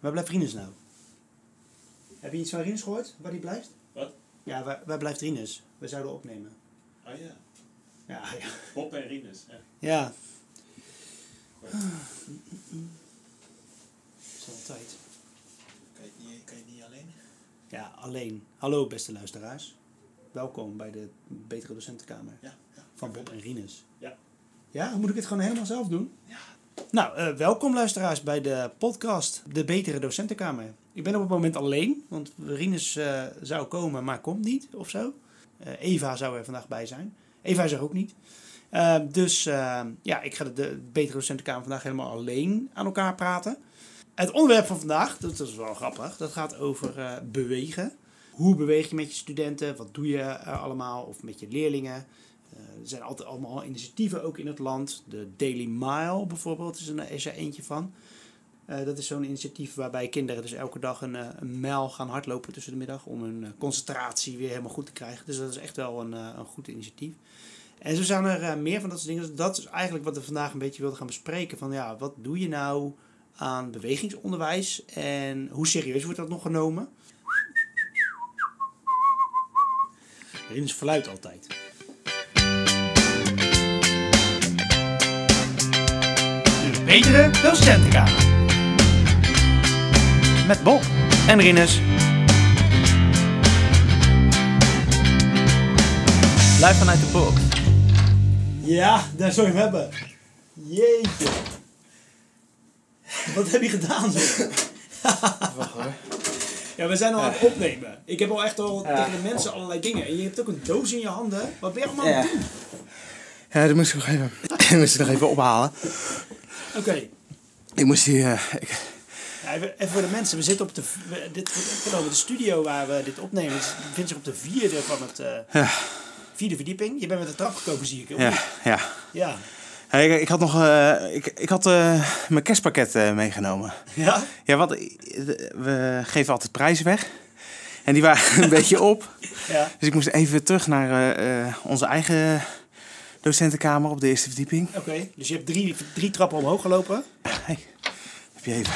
Waar blijft Rinus nou? Heb je iets van Rinus gehoord? Waar die blijft? Wat? Ja, waar, waar blijft Rinus? We zouden opnemen. Oh ja. Ja, ja. Bob en Rinus. Ja. Ja. Is altijd. Kan, je, niet- kan je niet alleen? Ja, alleen. Hallo beste luisteraars. Welkom bij de Betere Docentenkamer Ja. ja. van Bob en Rinus. Ja. Ja, moet ik het gewoon helemaal zelf doen? Ja. Nou, eh, welkom luisteraars bij de podcast De Betere Docentenkamer. Ik ben op het moment alleen, want Rinus eh, zou komen, maar komt niet of zo. Eh, Eva zou er vandaag bij zijn. Eva is er ook niet. Dus ja, ik ga de, de Betere Docentenkamer vandaag helemaal alleen aan elkaar praten. Het onderwerp van vandaag, dat is wel grappig, dat gaat over bewegen. Hoe beweeg je met je studenten? Wat doe je allemaal? Of met je leerlingen? Eh, er zijn altijd allemaal initiatieven ook in het land. De Daily Mile bijvoorbeeld is, een, is er eentje van. Eh, dat is zo'n initiatief waarbij kinderen dus elke dag een, eh, een mijl gaan hardlopen tussen de middag om hun concentratie weer helemaal goed te krijgen. Dus dat is echt wel een, een goed initiatief. En zo zijn er meer van dat soort dingen. Dus dat is eigenlijk wat we vandaag een beetje wilden gaan bespreken. Van ja, wat doe je nou aan bewegingsonderwijs en hoe serieus wordt dat nog genomen? Rinus verluidt altijd. Betere docentenkamer. Met Bob en Rinus. Live vanuit de box. Ja, daar zou je hem hebben. Jeetje. Wat heb je gedaan? Wacht hoor. Ja, we zijn al aan het opnemen. Ik heb al echt al Ja. tegen de mensen allerlei dingen. En je hebt ook een doos in je handen. Wat ben je allemaal aan Ja. het doen? Ja, dat moest ik nog even, dat moest ik nog even ophalen. Oké. Ik moest die... eh, ik, Ja, even voor de mensen. We zitten op de, we- dit wordt opgenomen. De studio waar we dit opnemen is- bevindt zich op de vierde van het eh, ja, vierde verdieping. Je bent met de trap gekomen, zie ik. ja, ja. Ja. Hey, ik, ik had nog... eh, ik, ik had mijn kerstpakket meegenomen. Ja? Ja, wat... We geven altijd prijzen weg. En die waren een beetje op. Ja. Dus ik moest even terug naar onze eigen docentenkamer op de eerste verdieping. Oké. Dus je hebt drie, drie trappen omhoog gelopen. Hey, heb je even...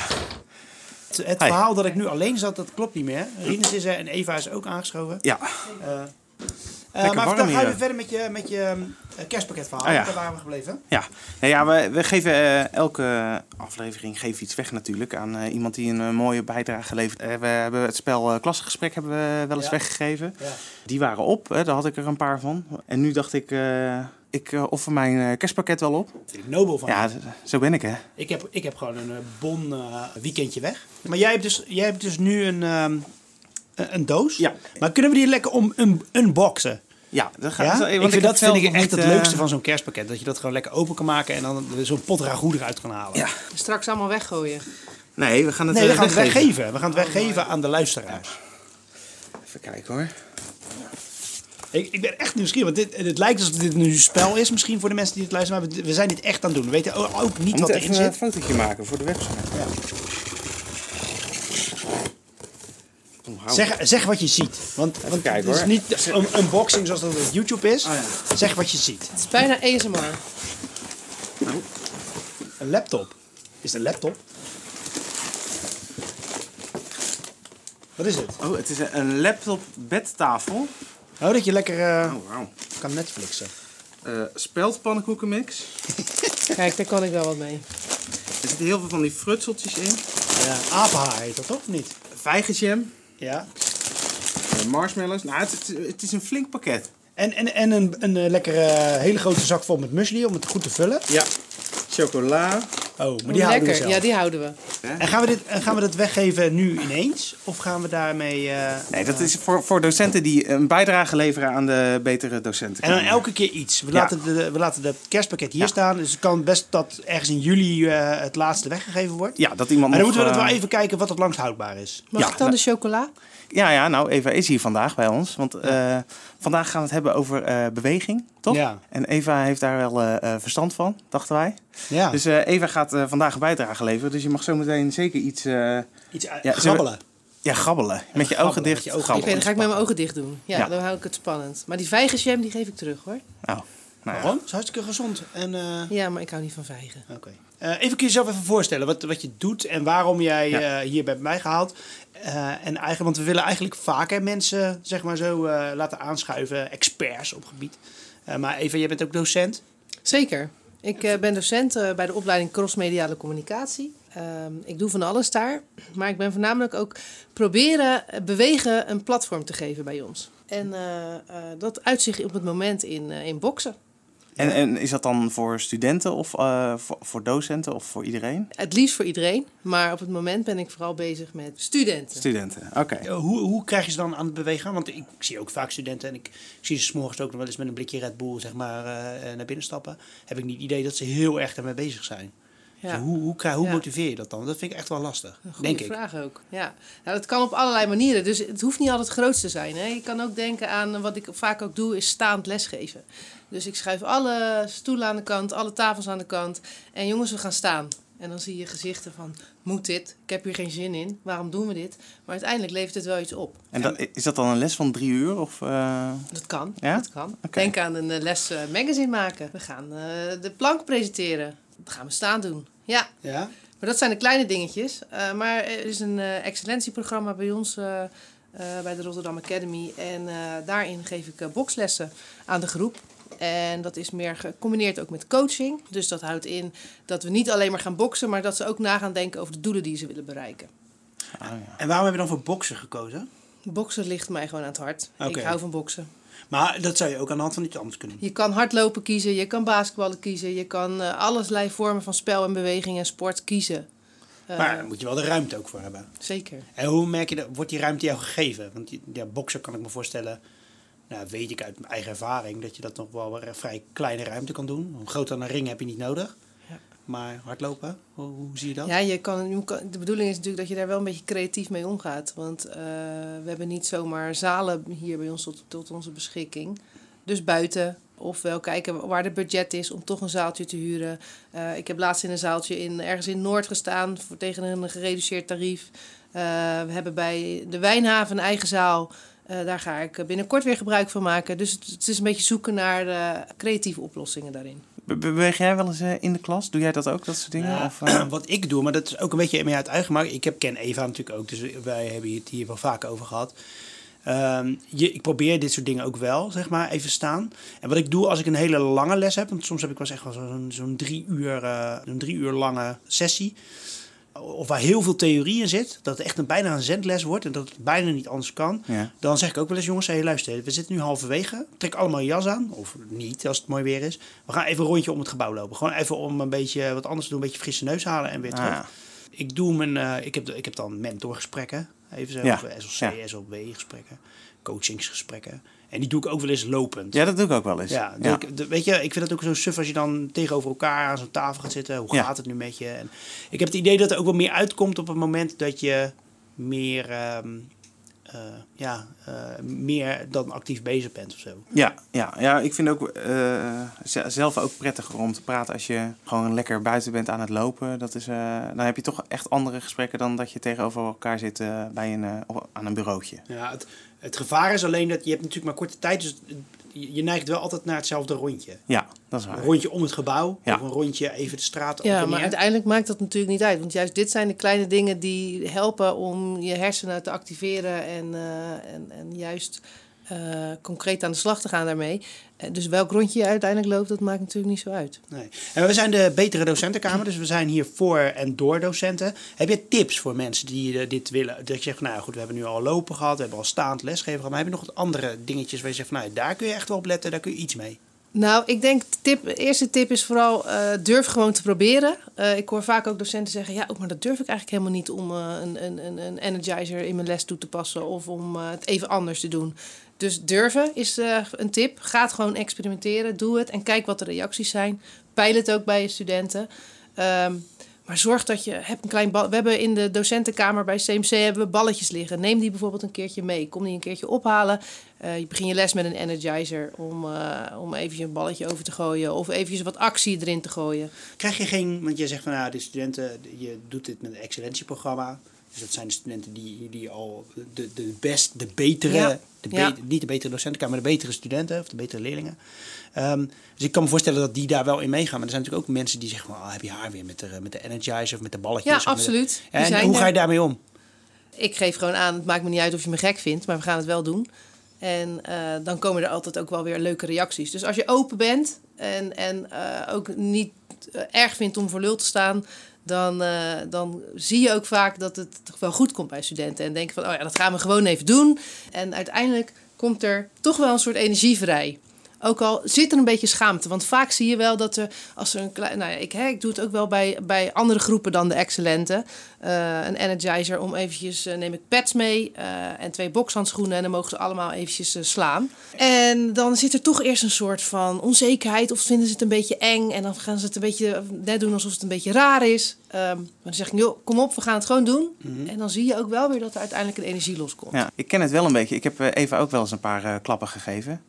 Het, verhaal dat ik nu alleen zat, dat klopt niet meer. Rinus is er en Eva is ook aangeschoven. Ja, Eh, maar warm vertel, ga je hier. weer verder met je, met je eh, kerstpakketverhaal. Ah, ja. Daar waren we gebleven. Ja, nou ja we, we geven eh, elke aflevering geven iets weg natuurlijk aan eh, iemand die een mooie bijdrage levert. We hebben het spel Klassengesprek hebben we wel eens Ja. weggegeven. Ja. Die waren op, hè, daar had ik er een paar van. En nu dacht ik, ik offer mijn kerstpakket wel op. Vind ik nobel van. Ja, zo ben ik hè. Ik, heb, ik heb gewoon een bon weekendje weg. Maar jij hebt dus, jij hebt dus nu een, ehm, een, een doos. Ja. Maar kunnen we die lekker om un, unboxen? Ja, dat gaat. Ja? want ik vind, dat vind ik echt het eh, leukste van zo'n kerstpakket. Dat je dat gewoon lekker open kan maken en dan zo'n pot ragout eruit kan halen. Ja. Straks allemaal weggooien. Nee, we gaan het Nee, we eh, gaan het weggeven. We gaan het weggeven aan de luisteraars. Even kijken hoor. Ik, ik ben echt nieuwsgierig, want dit, het lijkt alsof dit nu een spel is misschien voor de mensen die het luisteren. Maar we, we zijn dit echt aan het doen. We weten ook niet We wat moeten erin even een zit. fotootje maken voor de website. Ja. Zeg, zeg wat je ziet. Want, want kijken, het is hoor. niet een unboxing zoals dat op YouTube is. Oh, ja. Zeg wat je ziet. Het is bijna ASMR. Een laptop. Is het een laptop? Wat is het? Oh, het is een- laptop bedtafel. Oh, dat je lekker eh, Oh, wauw. kan Netflixen. Eh speldpannenkoekenmix. Kijk, daar kan ik wel wat mee. Er zitten heel veel van die frutseltjes in. Ja, apenhaar heet dat toch of niet? Vijgenjam. Ja. eh, marshmallows. Nou, het, het, het is een flink pakket. En, en, en een, een eh, lekkere hele grote zak vol met muesli om het goed te vullen. Ja. Chocola. Oh, maar die houden we zelf. Ja, die houden we. En gaan we, dit, en gaan we dat weggeven nu ineens? Of gaan we daarmee... eh, Nee, dat is voor, voor docenten die een bijdrage leveren aan de betere docenten. En dan elke keer iets. We, Ja. laten, de, we laten het kerstpakket hier Ja. staan. Dus het kan best dat ergens in juli eh, het laatste weggegeven wordt. Ja, dat iemand Maar dan nog, moeten we dat eh, wel even kijken wat het langst houdbaar is. Mag Ja, ik dan nou- de chocola? Ja, ja, nou, Eva is hier vandaag bij ons. Want eh, vandaag gaan we het hebben over eh, beweging, toch? Ja. En Eva heeft daar wel eh, verstand van, dachten wij. Ja, Dus eh, Eva gaat eh, vandaag een bijdrage leveren. Dus je mag zo meteen zeker iets... eh, iets ja, grabbelen. ja, grabbelen. Met je grabbelen, ogen dicht. met je ogen Oké, grabbelen. dan ga ik met mijn ogen dicht doen. Ja, Ja. dan hou ik het spannend. Maar die vijgenjam, die geef ik terug hoor. Nou, Nou ja. Waarom? Het is hartstikke gezond. En, eh, Ja, maar ik hou niet van vijgen. Oké. Even kun je jezelf even voorstellen wat, wat je doet en waarom jij Ja. eh, hier bent mij gehaald. Eh, en eigenlijk, want we willen eigenlijk vaker mensen, zeg maar zo, eh, laten aanschuiven, experts op gebied. Eh, maar Eva, jij bent ook docent. Zeker. Ik eh, ben docent eh, bij de opleiding Crossmediale Communicatie. Ehm, ik doe van alles daar. Maar ik ben voornamelijk ook proberen eh, bewegen een platform te geven bij ons. En eh, eh, dat uitzicht op het moment in, eh, in boksen. En, en is dat dan voor studenten of eh, voor, voor docenten of voor iedereen? Het liefst voor iedereen. Maar op het moment ben ik vooral bezig met studenten. Studenten, oké. Hoe, hoe krijg je ze dan aan het bewegen? Want ik zie ook vaak studenten en ik, ik zie ze 's morgens ook nog wel eens met een blikje Red Bull zeg maar, eh, naar binnen stappen. Heb ik niet het idee dat ze heel erg ermee bezig zijn. Ja. Dus hoe hoe, hoe Ja. motiveer je dat dan? Dat vind ik echt wel lastig, Goeie denk ik. vraag ook. Ja. Nou, dat kan op allerlei manieren. Dus het hoeft niet altijd groot te zijn. Hè. Je kan ook denken aan wat ik vaak ook doe, is staand lesgeven. Dus ik schuif alle stoelen aan de kant, alle tafels aan de kant. En jongens, we gaan staan. En dan zie je gezichten van, moet dit? Ik heb hier geen zin in. Waarom doen we dit? Maar uiteindelijk levert het wel iets op. En dat, is dat dan een les van drie uur? Of, eh, Dat kan. Ja? Dat kan. Denk aan een eh, les eh, magazine maken. We gaan eh, de plank presenteren. Dat gaan we staan doen. Ja, Ja? Maar dat zijn de kleine dingetjes. Eh, maar er is een eh, excellentieprogramma bij ons, eh, eh, bij de Rotterdam Academy. En eh, daarin geef ik eh, bokslessen aan de groep. En dat is meer gecombineerd ook met coaching. Dus dat houdt in dat we niet alleen maar gaan boksen, maar dat ze ook na gaan denken over de doelen die ze willen bereiken. ah, ja. En waarom heb je dan voor boksen gekozen? Boksen ligt mij gewoon aan het hart. Ik hou van boksen. Maar dat zou je ook aan de hand van iets anders kunnen doen. Je kan hardlopen kiezen, je kan basketballen kiezen, je kan eh allerlei vormen van spel en beweging en sport kiezen. Eh, Maar daar moet je wel de ruimte ook voor hebben. Zeker. En hoe merk je dat? Wordt die ruimte jou gegeven? Want ja, boksen kan ik me voorstellen, nou, weet ik uit mijn eigen ervaring, dat je dat nog wel een vrij kleine ruimte kan doen. Een groter dan een ring heb je niet nodig. Maar hardlopen, hoe, hoe zie je dat? Ja, je kan, je kan- de bedoeling is natuurlijk dat je daar wel een beetje creatief mee omgaat. Want eh, we hebben niet zomaar zalen hier bij ons tot, tot onze beschikking. Dus buiten. Ofwel kijken waar de budget is om toch een zaaltje te huren. Eh, ik heb laatst in een zaaltje in, ergens in Noord gestaan voor, tegen een gereduceerd tarief. Eh, we hebben bij de Wijnhaven een eigen zaal. Eh, daar ga ik binnenkort weer gebruik van maken. Dus het, het is een beetje zoeken naar eh, creatieve oplossingen daarin. Be- Beweeg jij wel eens eh, in de klas? Doe jij dat ook, dat soort dingen? Ja, Of, eh, wat ik doe, maar dat is ook een beetje meer uit eigen markt. Ik heb, ken Eva natuurlijk ook, dus wij hebben het hier wel vaak over gehad. Ehm, je, ik probeer dit soort dingen ook wel, zeg maar, even staan. En wat ik doe als ik een hele lange les heb, want soms heb ik wel eens echt wel zo'n zo'n drie, uur, eh, een drie uur lange sessie. Of waar heel veel theorie in zit, dat het echt een, bijna een zendles wordt en dat het bijna niet anders kan. ja. Dan zeg ik ook wel eens, jongens, hey, luister, we zitten nu halverwege. Trek allemaal je jas aan, of niet als het mooi weer is. We gaan even een rondje om het gebouw lopen. Gewoon even om een beetje wat anders te doen, een beetje frisse neus halen en weer terug. Ah, Ik doe mijn, eh, ik, heb, ik heb dan mentorgesprekken, even zo, Ja, of SLC, ja. SLB gesprekken, coachingsgesprekken. En die doe ik ook wel eens lopend. ja, dat doe ik ook wel eens. Ja, Ik, de- weet je, ik vind het ook zo suf als je dan tegenover elkaar aan zo'n tafel gaat zitten. Hoe Ja. gaat het nu met je? En ik heb het idee dat er ook wel meer uitkomt op het moment dat je meer, ehm, eh, ja, eh, meer dan actief bezig bent of zo. Ja, ja, ja, ik vind ook eh, zelf ook prettiger om te praten als je gewoon lekker buiten bent aan het lopen. Dat is, eh, dan heb je toch echt andere gesprekken dan dat je tegenover elkaar zit bij een, aan een bureautje. Ja, het, het gevaar is alleen dat je hebt natuurlijk maar korte tijd, dus je neigt wel altijd naar hetzelfde rondje. Ja, dat is Een waar. rondje om het gebouw, Ja. of een rondje even de straat op Ja, maar neer. uiteindelijk maakt dat natuurlijk niet uit. Want juist dit zijn de kleine dingen die helpen om je hersenen te activeren en, eh, en, en juist eh, concreet aan de slag te gaan daarmee. Eh, dus welk rondje je uiteindelijk loopt, dat maakt natuurlijk niet zo uit. Nee. En we zijn de betere docentenkamer, dus we zijn hier voor en door docenten. Heb je tips voor mensen die eh, dit willen? Dat je zegt, van, nou ja, goed, we hebben nu al lopen gehad, we hebben al staand lesgeven gehad. Maar heb je nog wat andere dingetjes waar je zegt, van, nou, daar kun je echt wel op letten, daar kun je iets mee? Nou, ik denk, de tip, eerste tip is vooral eh, durf gewoon te proberen. Ik hoor vaak ook docenten zeggen, ja, ook maar dat durf ik eigenlijk helemaal niet om een, een, een, energizer in mijn les toe te passen of om het even anders te doen. Dus durven is eh, een tip. Ga gewoon experimenteren, doe het en kijk wat de reacties zijn. Peil het ook bij je studenten. Ehm, maar zorg dat je hebt een klein bal. We hebben in de docentenkamer bij CMC hebben we balletjes liggen. Neem die bijvoorbeeld een keertje mee. Kom die een keertje ophalen. Eh, je begint je les met een energizer om, eh om eventjes een balletje over te gooien. Of eventjes wat actie erin te gooien. Krijg je geen, want je zegt van, nou, de studenten, je doet dit met een excellentieprogramma. Dus dat zijn de studenten die, die al de, de best, de betere, Ja. de Ja. niet de betere docenten, maar de betere studenten of de betere leerlingen. Ehm, dus ik kan me voorstellen dat die daar wel in meegaan. Maar er zijn natuurlijk ook mensen die zeggen, van, oh, heb je haar weer met de, met de energizer of met de balletjes? Ja, de- absoluut. En hoe er. ga je daarmee om? Ik geef gewoon aan, het maakt me niet uit of je me gek vindt, maar we gaan het wel doen. En eh, dan komen er altijd ook wel weer leuke reacties. Dus als je open bent en, en eh, ook niet eh, erg vindt om voor lul te staan, dan, eh, dan zie je ook vaak dat het toch wel goed komt bij studenten. En denken van, oh ja, dat gaan we gewoon even doen. En uiteindelijk komt er toch wel een soort energie vrij. Ook al zit er een beetje schaamte. Want vaak zie je wel dat er, als er een klein. Nou ja, ik, hè, ik doe het ook wel bij, bij andere groepen dan de excellente. Eh, een energizer om eventjes, eh, neem ik pads mee eh, en twee bokshandschoenen. En dan mogen ze allemaal eventjes slaan. En dan zit er toch eerst een soort van onzekerheid. Of vinden ze het een beetje eng. En dan gaan ze het een beetje net doen alsof het een beetje raar is. Ehm, maar dan zeg ik, joh, kom op, we gaan het gewoon doen. En dan zie je ook wel weer dat er uiteindelijk een energie loskomt. Ja, ik ken het wel een beetje. Ik heb Eva ook wel eens een paar klappen gegeven.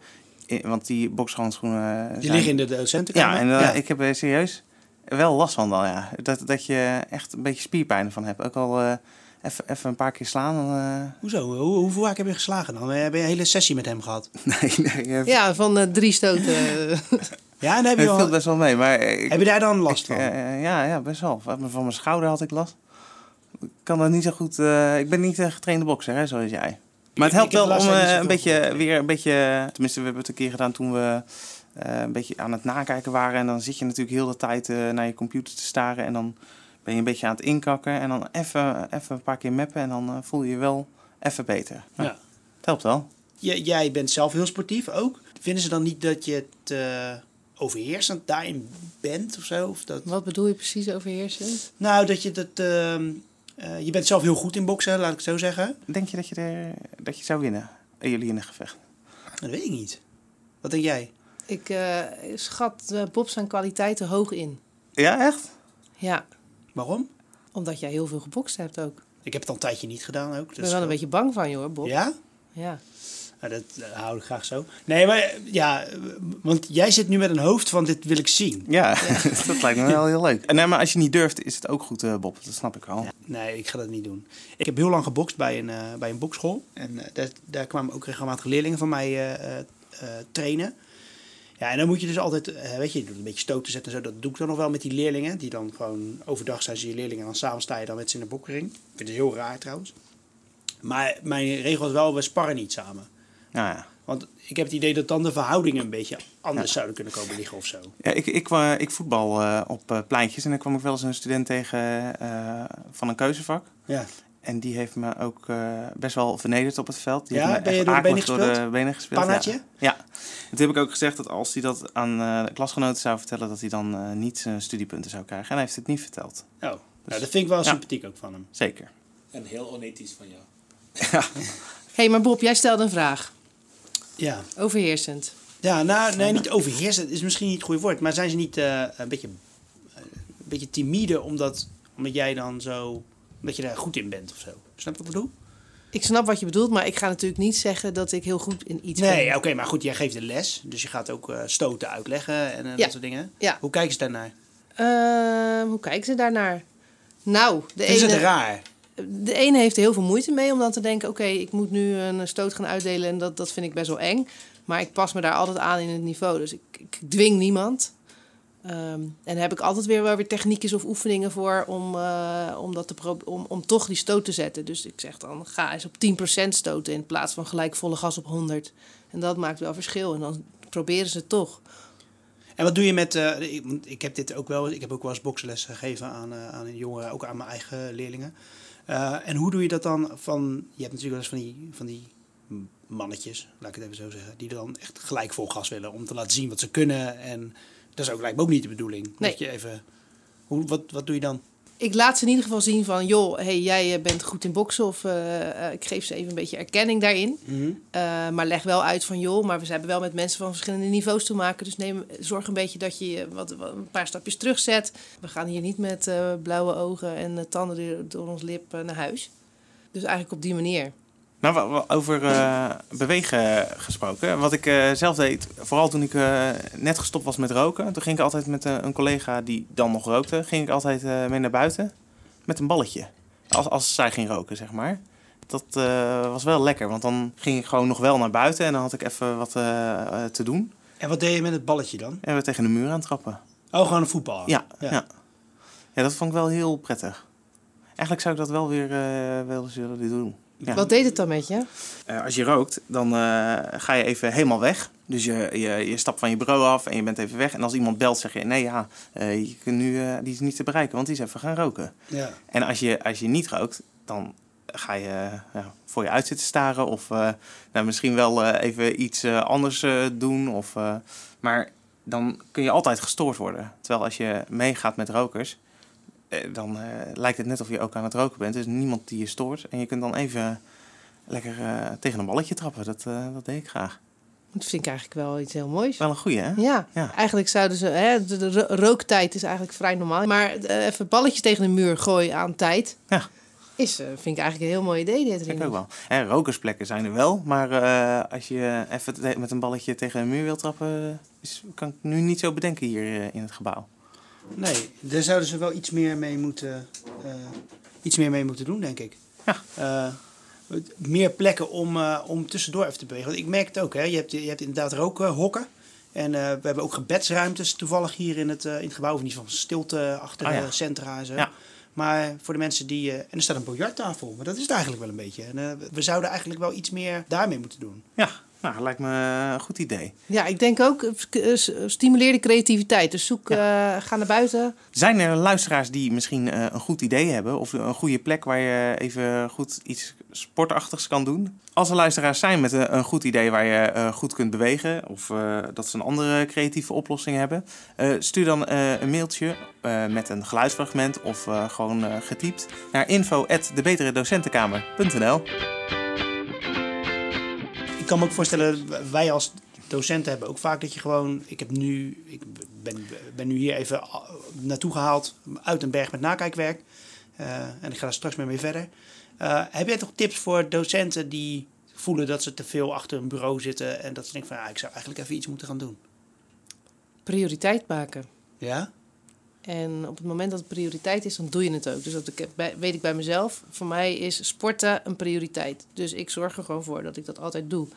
Want die bokshandschoenen... eh, Die zijn- liggen in de docentenkamer. Ja, en eh, ik heb er serieus wel last van dan, ja. Dat, dat je echt een beetje spierpijn ervan hebt. Ook al eh, even even een paar keer slaan, dan... eh, Hoezo? Hoe, hoeveel vaak heb je geslagen dan? Heb je een hele sessie met hem gehad? nee, nee, Ja, van drie stoten. Ja, en heb je, viel wel, best wel mee. Maar ik, heb je daar dan last ik, van? ja, ja, best wel. Van van mijn schouder had ik last. Ik kan dat niet zo goed... eh, ik ben niet een getrainde bokser, hè, zoals jij. Maar het helpt wel om eh, een beetje, weer een beetje... Tenminste, we hebben het een keer gedaan toen we eh, een beetje aan het nakijken waren. En dan zit je natuurlijk heel de tijd eh, naar je computer te staren. En dan ben je een beetje aan het inkakken. En dan even, even een paar keer mappen. En dan voel je je wel even beter. Maar Ja. Het helpt wel. J- jij bent zelf heel sportief ook. Vinden ze dan niet dat je het eh, overheersend daarin bent of zo? Of dat, Wat bedoel je precies overheersend? nou, dat je dat... eh, je bent zelf heel goed in boksen, laat ik het zo zeggen. Denk je dat je, er, dat je zou winnen? in jullie in een gevecht? Dat weet ik niet. Wat denk jij? Ik eh, schat eh, Bob zijn kwaliteiten hoog in. Ja, echt? Ja, Waarom? omdat jij heel veel gebokst hebt ook. Ik heb het al een tijdje niet gedaan ook. Ik ben wel een beetje bang van je hoor, Bob. Ja? Ja. Dat eh, hou ik graag zo. Nee, maar eh, ja, eh, want jij zit nu met een hoofd van dit wil ik zien. Ja, dat lijkt me wel heel leuk. En, nee, maar als je niet durft, is het ook goed, eh, Bob. Dat snap ik wel. Ja, nee, ik ga dat niet doen. Ik heb heel lang gebokst bij een, eh, bij een bokschool. En eh, daar, daar kwamen ook regelmatig leerlingen van mij eh, eh, eh, trainen. Ja, en dan moet je dus altijd, eh, weet je, een beetje stoten zetten en zo. Dat doe ik dan nog wel met die leerlingen. Die dan gewoon overdag zijn ze je leerlingen en dan s'avonds sta je dan met ze in de bokkering. Ik vind het heel raar trouwens. Maar mijn regel is wel, we sparren niet samen. Ja, ja. Want ik heb het idee dat dan de verhoudingen een beetje anders zouden kunnen komen liggen of zo. Ja, ik, ik, eh, ik voetbal eh, op eh, pleintjes en dan kwam ik wel eens een student tegen eh, van een keuzevak. Ja. En die heeft me ook eh, best wel vernederd op het veld. Die Ja, heeft me ben je echt door de benen gespeeld? de benen gespeeld. Pannaatje? Ja. ja. En toen heb ik ook gezegd dat als hij dat aan eh, de klasgenoten zou vertellen, dat hij dan eh, niet zijn studiepunten zou krijgen. En hij heeft het niet verteld. Oh, nou, dat vind ik wel Ja. sympathiek ook van hem. Zeker. En heel onethisch van jou. Hé, hey, maar Bob, jij stelde een vraag. Ja. Overheersend. Ja, nou, nee, niet overheersen is misschien niet het goede woord. Maar zijn ze niet eh, een, beetje, eh, een beetje timide omdat, omdat jij dan zo... Omdat je daar goed in bent of zo. Snap je wat ik bedoel? Ik snap wat je bedoelt, maar ik ga natuurlijk niet zeggen dat ik heel goed in iets Nee, ben. oké, maar goed, jij geeft de les. Dus je gaat ook eh, stoten uitleggen en Ja. dat soort dingen. Ja. Hoe kijken ze daarnaar? Ehm, hoe kijken ze daarnaar? Nou, de Vinden ze het ene, raar? De ene heeft heel veel moeite mee om dan te denken... oké, ik moet nu een stoot gaan uitdelen en dat, dat vind ik best wel eng. Maar ik pas me daar altijd aan in het niveau. Dus ik, ik dwing niemand. Ehm, en heb ik altijd weer wel weer techniekjes of oefeningen voor... om, eh, om, dat te om, om toch die stoot te zetten. Dus ik zeg dan, ga eens op 10% stoten... in plaats van gelijk volle gas op 100. En dat maakt wel verschil. En dan proberen ze toch. En wat doe je met... eh, ik, ik heb dit ook wel... Ik heb ook wel eens boksenles gegeven aan, eh, aan jongeren. Ook aan mijn eigen leerlingen. Eh, en hoe doe je dat dan van... Je hebt natuurlijk wel eens van die, van die mannetjes, laat ik het even zo zeggen... die dan echt gelijk vol gas willen om te laten zien wat ze kunnen. En dat is ook lijkt me ook niet de bedoeling. Nee. Dat je even... Hoe, wat, wat doe je dan? Ik laat ze in ieder geval zien van... joh, hey, jij eh, bent goed in boksen of eh, eh, ik geef ze even een beetje erkenning daarin. Eh, maar leg wel uit van joh, maar we hebben wel met mensen van verschillende niveaus te maken. Dus neem, zorg een beetje dat je wat, wat- een paar stapjes terugzet. We gaan hier niet met blauwe ogen en tanden door, door ons lip naar huis. Dus eigenlijk op die manier. Nou, over eh, bewegen gesproken. Wat ik eh, zelf deed, vooral toen ik eh, net gestopt was met roken. Toen ging ik altijd met een collega die dan nog rookte, ging ik altijd mee naar buiten met een balletje. Als, als zij ging roken, zeg maar. Dat was wel lekker, want dan ging ik gewoon nog wel naar buiten en dan had ik even wat te doen. En wat deed je met het balletje dan? En we tegen de muur aan trappen. Oh, gewoon een voetbal. Ja, ja. ja. dat vond ik wel heel prettig. Eigenlijk zou ik dat wel weer wel eens willen doen. Ja. Wat deed het dan met je? Uh, als je rookt, dan uh, ga je even helemaal weg. Dus je, je, je stapt van je bureau af en je bent even weg. En als iemand belt, zeg je: Nee, ja, je kunt nu, die is niet te bereiken, want die is even gaan roken. Ja. En als je, als je niet rookt, dan ga je ja, voor je uit zitten staren. Of nou, misschien wel even iets anders doen. Of, maar dan kun je altijd gestoord worden. Terwijl als je meegaat met rokers, dan uh, lijkt het net of je ook aan het roken bent. Dus niemand die je stoort. En je kunt dan even lekker uh, tegen een balletje trappen. Dat, dat deed ik graag. Dat vind ik eigenlijk wel iets heel moois. Wel een goeie, hè? Ja, ja. eigenlijk zouden ze... Hè, de, de, rooktijd is eigenlijk vrij normaal. Maar even balletjes tegen de muur gooien aan tijd... Ja. Is, vind ik eigenlijk een heel mooi idee. Dit ik ook wel. En rokersplekken zijn er wel. Maar als je even met een balletje tegen een muur wilt trappen... Is, kan ik nu niet zo bedenken hier in het gebouw. Nee, daar zouden ze wel iets meer mee moeten, uh, iets meer mee moeten doen, denk ik. Ja. Uh, meer plekken om, uh, om tussendoor even te bewegen. Want ik merk het ook, hè. Je, hebt, je hebt inderdaad rookhokken. En we hebben ook gebedsruimtes toevallig hier in het, in het gebouw. Of niet van stilte achter Ah, ja. centra en zo. Ja. Maar voor de mensen die... en er staat een biljarttafel. Maar dat is het eigenlijk wel een beetje. En we zouden eigenlijk wel iets meer daarmee moeten doen. Ja, nou, lijkt me een goed idee. Ja, ik denk ook, stimuleer de creativiteit. Dus zoek, ja. uh, ga naar buiten. Zijn er luisteraars die misschien uh, een goed idee hebben? Of een goede plek waar je even goed iets sportachtigs kan doen? Als er luisteraars zijn met een, een goed idee waar je uh, goed kunt bewegen... of dat ze een andere creatieve oplossing hebben... stuur dan een mailtje met een geluidsfragment of gewoon getypt... naar info.debeteredocentenkamer.nl ik kan me ook voorstellen, wij als docenten hebben ook vaak dat je gewoon... Ik heb nu, ik ben, ben nu hier even naartoe gehaald uit een berg met nakijkwerk. Uh, en ik ga er straks mee, mee verder. Uh, heb jij toch tips voor docenten die voelen dat ze te veel achter een bureau zitten... en dat ze denken van, ah, ik zou eigenlijk even iets moeten gaan doen? Prioriteit maken. Ja? En op het moment dat het prioriteit is, dan doe je het ook. Dus dat ik, weet ik bij mezelf. Voor mij is sporten een prioriteit. Dus ik zorg er gewoon voor dat ik dat altijd doe.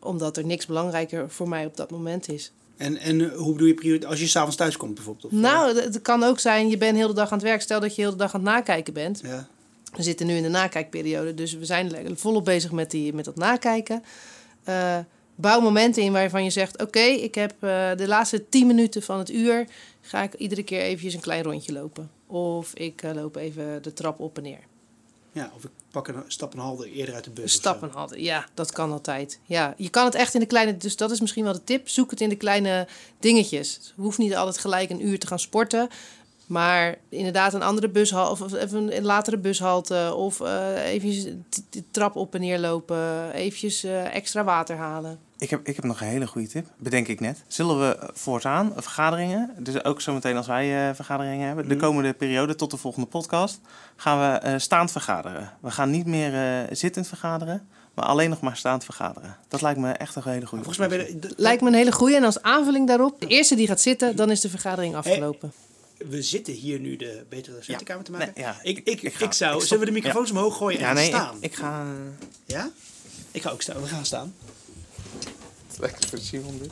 Omdat er niks belangrijker voor mij op dat moment is. En, en hoe bedoel je prioriteit? Als je s'avonds thuis komt bijvoorbeeld? Of, nou, het kan ook zijn, je bent heel de dag aan het werk. Stel dat je heel de dag aan het nakijken bent. Ja. We zitten nu in de nakijkperiode. Dus we zijn volop bezig met, die, met dat nakijken. Uh, bouw momenten in waarvan je zegt... oké, okay, ik heb uh, de laatste 10 minuten van het uur... ga ik iedere keer eventjes een klein rondje lopen. Of ik uh, loop even de trap op en neer. Ja, of ik pak een stap een halve eerder uit de bus. Stap een halve, ja, dat kan altijd. Ja, je kan het echt in de kleine... Dus dat is misschien wel de tip. Zoek het in de kleine dingetjes. Het hoeft niet altijd gelijk een uur te gaan sporten... Maar inderdaad een andere bushalte of even een latere bushalte of uh, even de trap op en neer lopen, eventjes uh, extra water halen. Ik heb, ik heb nog een hele goede tip, bedenk ik net. Zullen we voortaan vergaderingen, dus ook zometeen als wij uh, vergaderingen hebben, de komende periode tot de volgende podcast, gaan we staand vergaderen. We gaan niet meer zittend vergaderen, maar alleen nog maar staand vergaderen. Dat lijkt me echt een hele goede. Volgens mij ben je, lijkt me een hele goede en als aanvulling daarop, de eerste die gaat zitten, dan is de vergadering afgelopen. Hey we zitten hier nu de betere docentenkamer ja. te maken. Nee, ja, ik, ik, ik, ik zou... Ik zullen we de microfoons ja. omhoog gooien en nee, staan? Ik, ik ga... Ja? Ik ga ook staan. We gaan staan. Het is lekker voor Simon dit.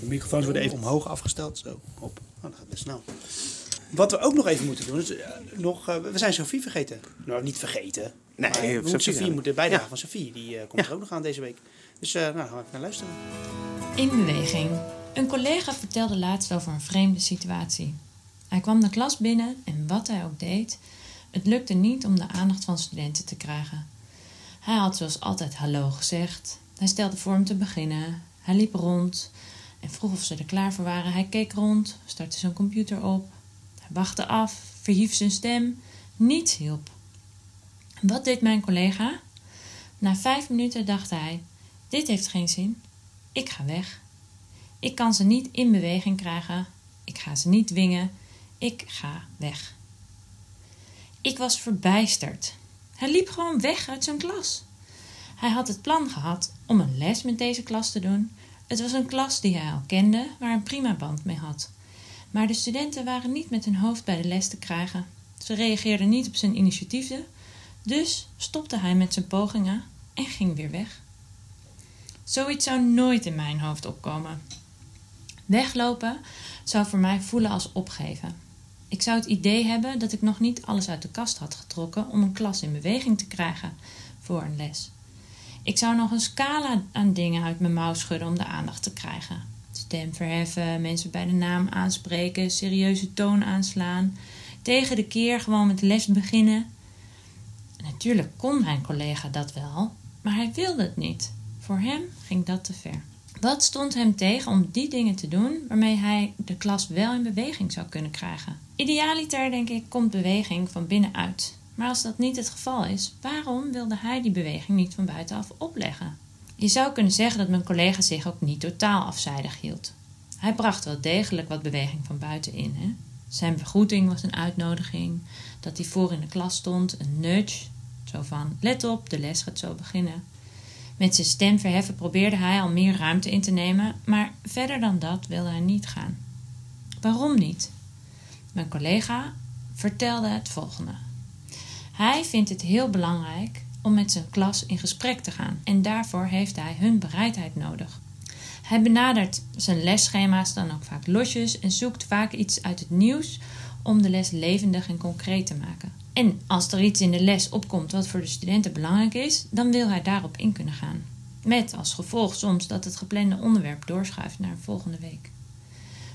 De microfoons worden even omhoog afgesteld. Zo, op. Oh, dat gaat best snel. Wat we ook nog even moeten doen is... Uh, nog, uh, we zijn Sophie vergeten. Nou, niet vergeten. Nee, maar Sophie, Sophie, Sophie moet de bijdrage van Sophie. Die uh, komt er ook nog aan deze week. Dus nou, gaan we even naar luisteren. In beweging. Een collega vertelde laatst over een vreemde situatie. Hij kwam de klas binnen en wat hij ook deed, het lukte niet om de aandacht van studenten te krijgen. Hij had zoals altijd hallo gezegd. Hij stelde voor om te beginnen. Hij liep rond en vroeg of ze er klaar voor waren. Hij keek rond, startte zijn computer op. Hij wachtte af, verhief zijn stem. Niets hielp. Wat deed mijn collega? Na vijf minuten dacht hij: Dit heeft geen zin. Ik ga weg. Ik kan ze niet in beweging krijgen. Ik ga ze niet dwingen. Ik ga weg. Ik was verbijsterd. Hij liep gewoon weg uit zijn klas. Hij had het plan gehad om een les met deze klas te doen. Het was een klas die hij al kende, waar een prima band mee had. Maar de studenten waren niet met hun hoofd bij de les te krijgen. Ze reageerde niet op zijn initiatieven, dus stopte hij met zijn pogingen en ging weer weg. Zoiets zou nooit in mijn hoofd opkomen. Weglopen zou voor mij voelen als opgeven. Ik zou het idee hebben dat ik nog niet alles uit de kast had getrokken om een klas in beweging te krijgen voor een les. Ik zou nog een scala aan dingen uit mijn mouw schudden om de aandacht te krijgen. Stem verheffen, mensen bij de naam aanspreken, serieuze toon aanslaan, tegen de keer gewoon met les beginnen. Natuurlijk kon mijn collega dat wel, maar hij wilde het niet. Voor hem ging dat te ver. Wat stond hem tegen om die dingen te doen waarmee hij de klas wel in beweging zou kunnen krijgen? Idealiter, denk ik, komt beweging van binnenuit. Maar als dat niet het geval is, waarom wilde hij die beweging niet van buitenaf opleggen? Je zou kunnen zeggen dat mijn collega zich ook niet totaal afzijdig hield. Hij bracht wel degelijk wat beweging van buiten in. Hè? Zijn begroeting was een uitnodiging, dat hij voor in de klas stond, een nudge, zo van let op, de les gaat zo beginnen. Met zijn stem verheffen probeerde hij al meer ruimte in te nemen, maar verder dan dat wilde hij niet gaan. Waarom niet? Mijn collega vertelde het volgende. Hij vindt het heel belangrijk om met zijn klas in gesprek te gaan en daarvoor heeft hij hun bereidheid nodig. Hij benadert zijn lesschema's dan ook vaak losjes en zoekt vaak iets uit het nieuws om de les levendig en concreet te maken. En als er iets in de les opkomt wat voor de studenten belangrijk is, dan wil hij daarop in kunnen gaan. Met als gevolg soms dat het geplande onderwerp doorschuift naar een volgende week.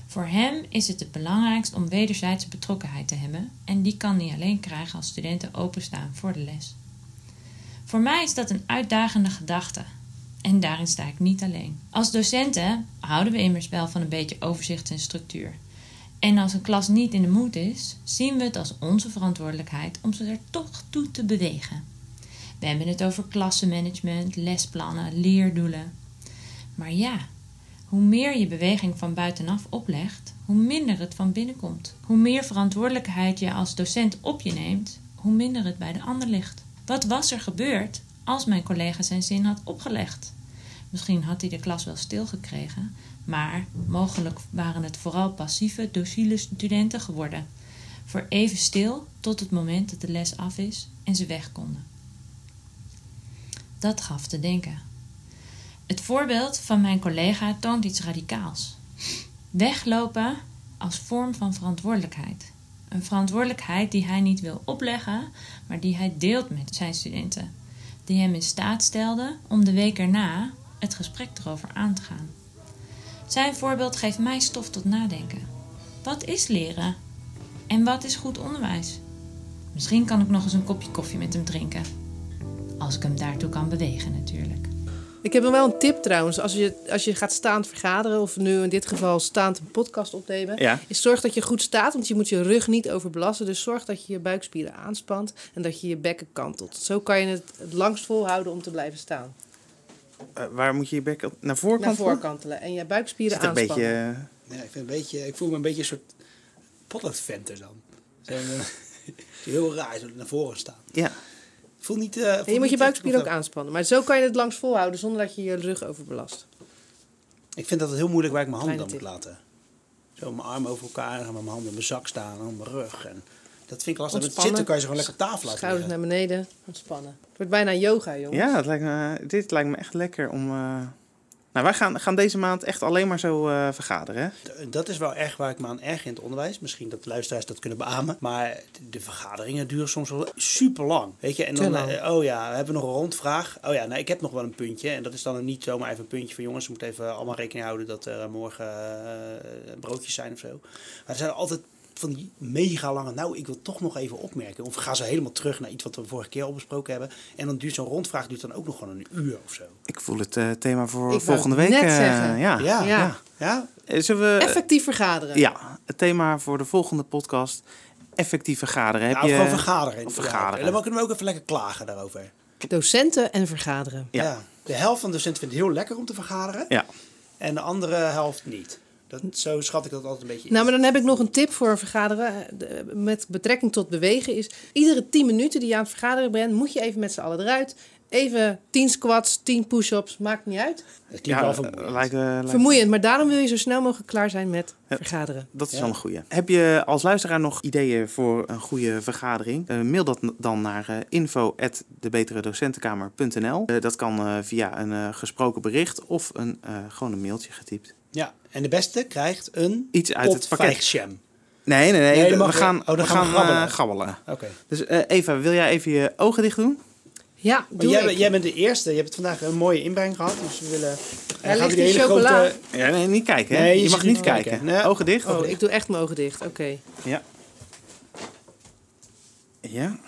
Voor hem is het het belangrijkst om wederzijdse betrokkenheid te hebben en die kan hij alleen krijgen als studenten openstaan voor de les. Voor mij is dat een uitdagende gedachte en daarin sta ik niet alleen. Als docenten houden we immers wel van een beetje overzicht en structuur. En als een klas niet in de moed is, zien we het als onze verantwoordelijkheid om ze er toch toe te bewegen. We hebben het over klassenmanagement, lesplannen, leerdoelen. Maar ja, hoe meer je beweging van buitenaf oplegt, hoe minder het van binnen komt. Hoe meer verantwoordelijkheid je als docent op je neemt, hoe minder het bij de ander ligt. Wat was er gebeurd als mijn collega zijn zin had opgelegd? Misschien had hij de klas wel stilgekregen, maar mogelijk waren het vooral passieve, docile studenten geworden. Voor even stil tot het moment dat de les af is en ze weg konden. Dat gaf te denken. Het voorbeeld van mijn collega toont iets radicaals. Weglopen als vorm van verantwoordelijkheid. Een verantwoordelijkheid die hij niet wil opleggen, maar die hij deelt met zijn studenten. Die hem in staat stelde om de week erna het gesprek erover aan te gaan. Zijn voorbeeld geeft mij stof tot nadenken. Wat is leren? En wat is goed onderwijs? Misschien kan ik nog eens een kopje koffie met hem drinken. Als ik hem daartoe kan bewegen, natuurlijk. Ik heb nog wel een tip trouwens. Als je, als je gaat staand vergaderen, of nu in dit geval staand een podcast opnemen, Ja. is zorg dat je goed staat, want je moet je rug niet overbelasten. Dus zorg dat je je buikspieren aanspant en dat je je bekken kantelt. Zo kan je het het langst volhouden om te blijven staan. Eh, waar moet je je bek op- naar voren Naar kantelen? voren kantelen en je buikspieren Zit er een aanspannen. beetje... eh, Ja, ik, vind een beetje, ik voel me een beetje een soort potloodventer dan. Zo, heel raar, zo naar voren staan. ja. Ik voel niet... eh, En voel je moet je buikspieren ook aanspannen. Maar zo kan je het langs volhouden zonder dat je je rug overbelast. Ik vind dat het heel moeilijk waar ik mijn handen dan moet laten. Zo mijn armen over elkaar en met mijn handen in mijn zak staan en op mijn rug. En dat vind ik lastig. Met Ontspannen. zitten kan je ze gewoon lekker tafel laten Schouders naar beneden, ontspannen. Het wordt bijna yoga, jongens. ja, het lijkt me, dit lijkt me echt lekker om... eh, Nou, wij gaan, gaan deze maand echt alleen maar zo eh, vergaderen, hè? Dat is wel echt waar ik me aan erg in het onderwijs. Misschien dat de luisteraars dat kunnen beamen. Maar de- de vergaderingen duren soms wel super lang. Weet je, en dan, eh, oh ja, we hebben nog een rondvraag. Oh ja, nou, ik heb nog wel een puntje. En dat is dan niet zomaar even een puntje van jongens. We moeten even allemaal rekening houden dat er morgen broodjes zijn of zo. Maar er zijn altijd van die mega lange, nou, ik wil toch nog even opmerken. Of gaan ze helemaal terug naar iets wat we vorige keer al besproken hebben. En dan duurt zo'n rondvraag duurt dan ook nog gewoon een uur of zo. Ik voel het eh, thema voor volgende week. net eh, zeggen. ja. Ja, Ja. ja. Eh, Zullen we... Effectief vergaderen. Ja, het thema voor de volgende podcast. Effectief vergaderen. Heb Ja, of je... gewoon vergaderen. Vergaderen. En dan kunnen we ook even lekker klagen daarover. Docenten en vergaderen. Ja. Ja. De helft van de docenten vindt het heel lekker om te vergaderen. Ja. En de andere helft niet. Dat, zo schat ik dat altijd een beetje in. Nou, maar dan heb ik nog een tip voor een vergaderen. eh, Met betrekking tot bewegen is... Iedere 10 minuten die je aan het vergaderen bent... moet je even met z'n allen eruit. Even 10 squats, 10 push-ups, maakt niet uit. Het klinkt wel eh, vermoeiend. lijkt, eh, lijkt- Vermoeiend, maar daarom wil je zo snel mogelijk klaar zijn met Ja. vergaderen. Dat is Ja. wel een goeie. Heb je als luisteraar nog ideeën voor een goede vergadering? Eh, mail dat dan naar uh, info.debeteredocentenkamer.nl Eh, Dat kan eh, via een eh, gesproken bericht of een, eh, gewoon een mailtje getypt. Ja, en de beste krijgt een Iets uit het pot pakket. Nee, nee, nee. Nee, we gaan, oh, dan we gaan we gaan eh, gabbelen. Oké. Dus eh, Eva, wil jij even je ogen dicht doen? Ja, Maar doe jij, ik. bent- jij bent de eerste. Je hebt vandaag een mooie inbreng gehad. Dus we willen... Gaan we ligt die chocola. grote... Ja, nee, niet kijken. Hè? Nee, je je mag niet kijken. kijken. Nee. Ogen dicht. Oh, ik doe echt mijn ogen dicht. Oké. Ja. Ja.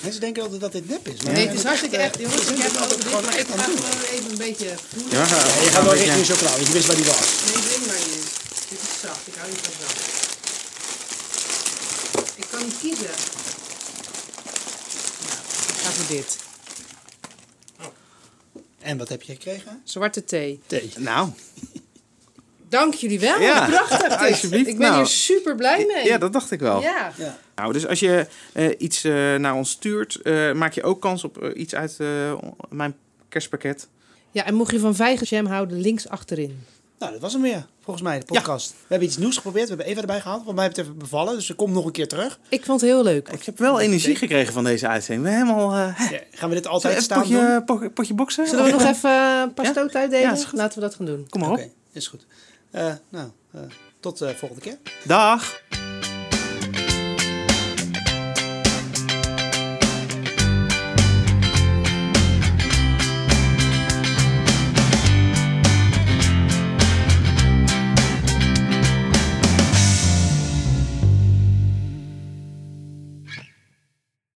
Mensen denken altijd dat dit nep is. Maar Nee, het is hartstikke echt, jongens. Ik heb ogen altijd dicht, gewoon maar ik ga gewoon even een beetje ja Ja, je gaat wel richting chocola, want je wist waar die was. Nee, dring maar niet. Dit is zacht. Ik hou niet van zacht. Ik kan niet kiezen. Nou, dit. En wat heb je gekregen? Zwarte thee. Thee. Nou, Dank jullie wel. Ja, prachtig dit. alsjeblieft. Ik ben Nou, hier super blij mee. ja, dat dacht ik wel. Ja. Ja. Nou, dus als je eh, iets eh, naar ons stuurt, eh, maak je ook kans op iets uit eh, mijn kerstpakket. ja, en mocht je van vijgenjam houden, links achterin. Nou, dat was hem weer. Volgens mij, de podcast. We hebben iets nieuws geprobeerd. We hebben Eva erbij gehaald. Want mij heeft het even bevallen. Dus ze komt nog een keer terug. Ik vond het heel leuk. Ik heb wel energie gekregen van deze uitzending. We hebben helemaal... eh, Ja, gaan we dit altijd we staan potje, potje, potje boksen? Zullen we nog even eh, een paar Ja? stoten uitdelen? Ja, is goed. Laten we dat gaan doen. Kom maar op. Oké, is goed. Eh, nou, eh, tot de volgende keer. Dag!